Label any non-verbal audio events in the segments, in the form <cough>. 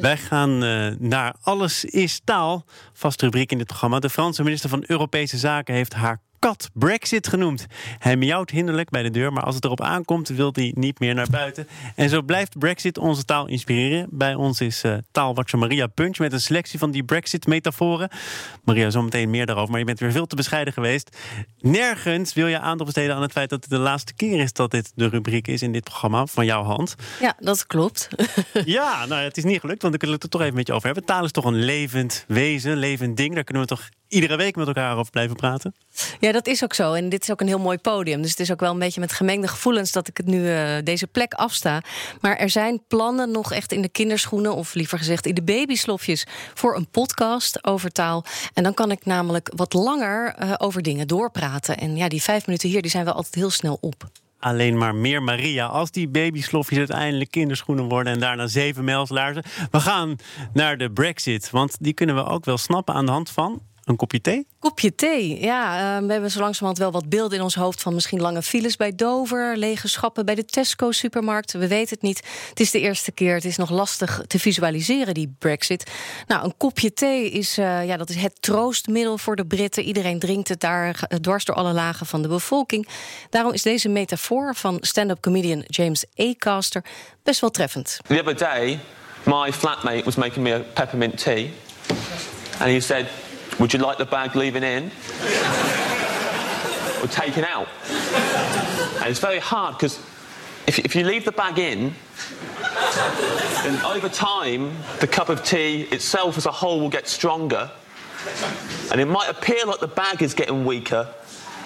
Wij gaan uh, naar Alles is taal. Vast rubriek in dit programma. De Franse minister van Europese Zaken heeft haar kat Brexit genoemd. Hij miauwt hinderlijk bij de deur, maar als het erop aankomt, wil hij niet meer naar buiten. En zo blijft Brexit onze taal inspireren. Bij ons is uh, Maria Punch met een selectie van die Brexit-metaforen. Maria, zometeen meer daarover, maar je bent weer veel te bescheiden geweest. Nergens wil je aandacht besteden aan het feit dat het de laatste keer is dat dit de rubriek is in dit programma van jouw hand. Ja, dat klopt. <laughs> ja, nou, het is niet gelukt, want ik wil het er toch even met je over hebben. Taal is toch een levend wezen, levend ding. Daar kunnen we toch iedere week met elkaar over blijven praten. Ja, dat is ook zo. En dit is ook een heel mooi podium. Dus het is ook wel een beetje met gemengde gevoelens dat ik het nu uh, deze plek afsta. Maar er zijn plannen nog echt in de kinderschoenen, of liever gezegd in de babyslofjes, voor een podcast over taal. En dan kan ik namelijk wat langer uh, over dingen doorpraten. En ja, die vijf minuten hier die zijn wel altijd heel snel op alleen maar meer Maria. Als die babyslofjes uiteindelijk kinderschoenen worden en daarna zeven mijlslaarzen. We gaan naar de Brexit, want die kunnen we ook wel snappen aan de hand van een kopje thee? Kopje thee, ja. Uh, we hebben zo langzamerhand wel wat beelden in ons hoofd... van misschien lange files bij Dover, lege schappen bij de Tesco-supermarkt. We weten het niet. Het is de eerste keer, het is nog lastig te visualiseren, die brexit. Nou, een kopje thee is, uh, ja, dat is het troostmiddel voor de Britten. Iedereen drinkt het daar uh, dwars door alle lagen van de bevolking. Daarom is deze metafoor van stand-up comedian James Acaster best wel treffend. The other day, my flatmate was making me a peppermint tea. And he said... Would you like the bag leaving in or taken out? And it's very hard because if, if you leave the bag in, then over time, the cup of tea itself as a whole will get stronger. And it might appear like the bag is getting weaker,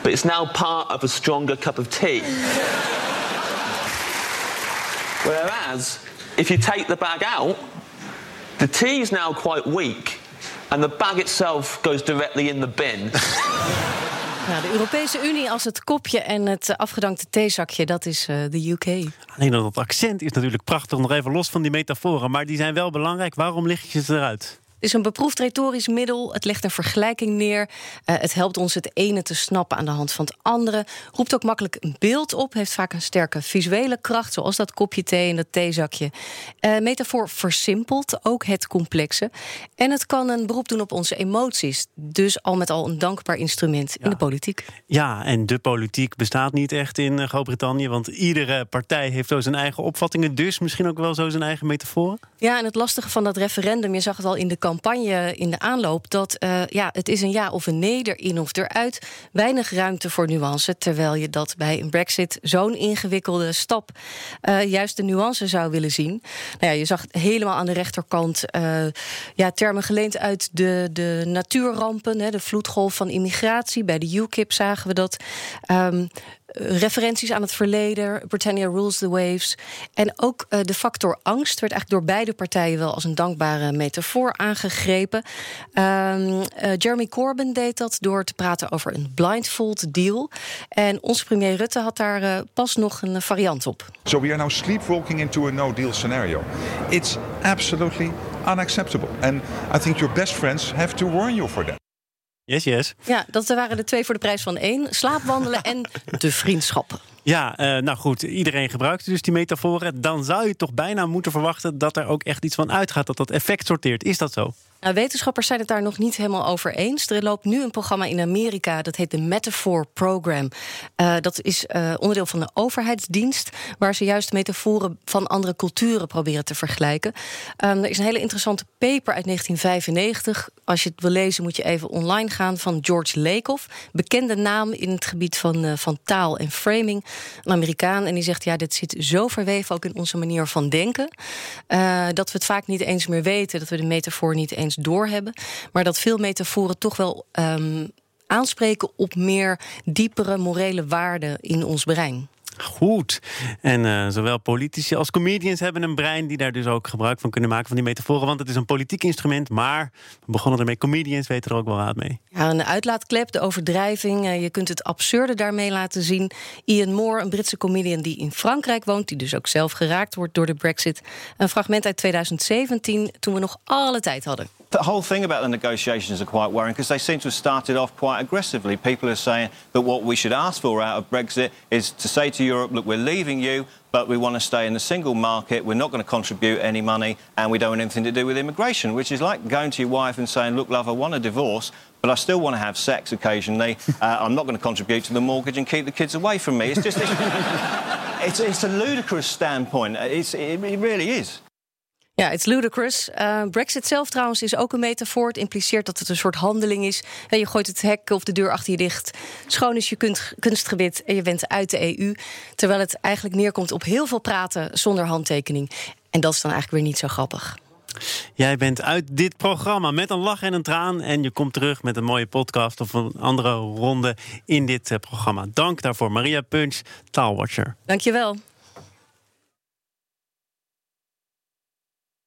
but it's now part of a stronger cup of tea. Whereas, if you take the bag out, the tea is now quite weak, and the bag itself goes directly in the bin. Ja, <laughs> de Europese Unie als het kopje en het afgedankte theezakje, dat is uh, de UK. Alleen dat het accent is natuurlijk prachtig, nog even los van die metaforen. Maar die zijn wel belangrijk. Waarom lig je ze eruit? Is een beproefd retorisch middel. Het legt een vergelijking neer. Uh, het helpt ons het ene te snappen aan de hand van het andere. Roept ook makkelijk een beeld op. Heeft vaak een sterke visuele kracht, zoals dat kopje thee en dat theezakje. Uh, metafoor versimpelt ook het complexe. En het kan een beroep doen op onze emoties. Dus al met al een dankbaar instrument in de politiek. Ja, en de politiek bestaat niet echt in eh, Groot-Brittannië. Want iedere partij heeft zo zijn eigen opvattingen. Dus misschien ook wel zo zijn eigen metaforen. Ja, en het lastige van dat referendum, je zag het al in de campagne in de aanloop dat uh, ja, het is een ja of een nee erin of eruit. Weinig ruimte voor nuance. Terwijl je dat bij een Brexit zo'n ingewikkelde stap uh, juist de nuance zou willen zien. Nou ja, je zag helemaal aan de rechterkant uh, ja, termen geleend uit de, de natuurrampen, hè, de vloedgolf van immigratie. Bij de UKIP zagen we dat. Um, referenties aan het verleden, Britannia Rules the Waves. En ook uh, de factor angst werd eigenlijk door beide partijen wel als een dankbare metafoor aangegrepen. Um, uh, Jeremy Corbyn deed dat door te praten over een blindfold deal. En onze premier Rutte had daar uh, pas nog een variant op. So we are now sleepwalking into a no-deal scenario. It's absolutely unacceptable. And I think your best friends have to warn you for that. Yes, yes. Ja, dat waren de twee voor de prijs van één. Slaapwandelen en <laughs> de vriendschap. Ja, uh, nou goed, iedereen gebruikt dus die metaforen. Dan zou je toch bijna moeten verwachten dat er ook echt iets van uitgaat, dat dat effect sorteert. Is dat zo? Nou, wetenschappers zijn het daar nog niet helemaal over eens. Er loopt nu een programma in Amerika, dat heet de Metaphor Program. Uh, dat is uh, onderdeel van de overheidsdienst, waar ze juist metaforen van andere culturen proberen te vergelijken. Um, er is een hele interessante paper uit 1995. Als je het wil lezen, moet je even online gaan van George Lakoff. Bekende naam in het gebied van, uh, van taal en framing. Een Amerikaan. En die zegt: ja, dit zit zo verweven ook in onze manier van denken. dat we het vaak niet eens meer weten, dat we de metafoor niet eens doorhebben. Maar dat veel metaforen toch wel um, aanspreken op meer diepere morele waarden in ons brein. Goed. En uh, zowel politici als comedians hebben een brein die daar dus ook gebruik van kunnen maken van die metaforen. Want het is een politiek instrument, maar we begonnen ermee. Comedians weten er ook wel raad mee. Ja, een uitlaatklep, de overdrijving. Uh, je kunt het absurde daarmee laten zien. Ian Moore, een Britse comedian die in Frankrijk woont, die dus ook zelf geraakt wordt door de Brexit. Een fragment uit 2017, toen we nog alle tijd hadden. The whole thing about the negotiations are quite worrying because they seem to have started off quite aggressively. People are saying that what we should ask for out of Brexit is to say to Europe, look, we're leaving you, but we want to stay in the single market. We're not going to contribute any money, and we don't want anything to do with immigration, which is like going to your wife and saying, look, love, I want a divorce, but I still want to have sex occasionally. <laughs> Uh, I'm not going to contribute to the mortgage and keep the kids away from me. It's just, it's, <laughs> it's, it's a ludicrous standpoint. It's, it, it really is. Ja, it's ludicrous. Uh, Brexit zelf trouwens is ook een metafoor. Het impliceert dat het een soort handeling is. je gooit het hek of de deur achter je dicht. Schoon is je kunstgebit en je bent uit de EU. Terwijl het eigenlijk neerkomt op heel veel praten zonder handtekening. En dat is dan eigenlijk weer niet zo grappig. Jij bent uit dit programma met een lach en een traan. En je komt terug met een mooie podcast of een andere ronde in dit eh, programma. Dank daarvoor, Maria Punch, Taalwatcher. Dankjewel.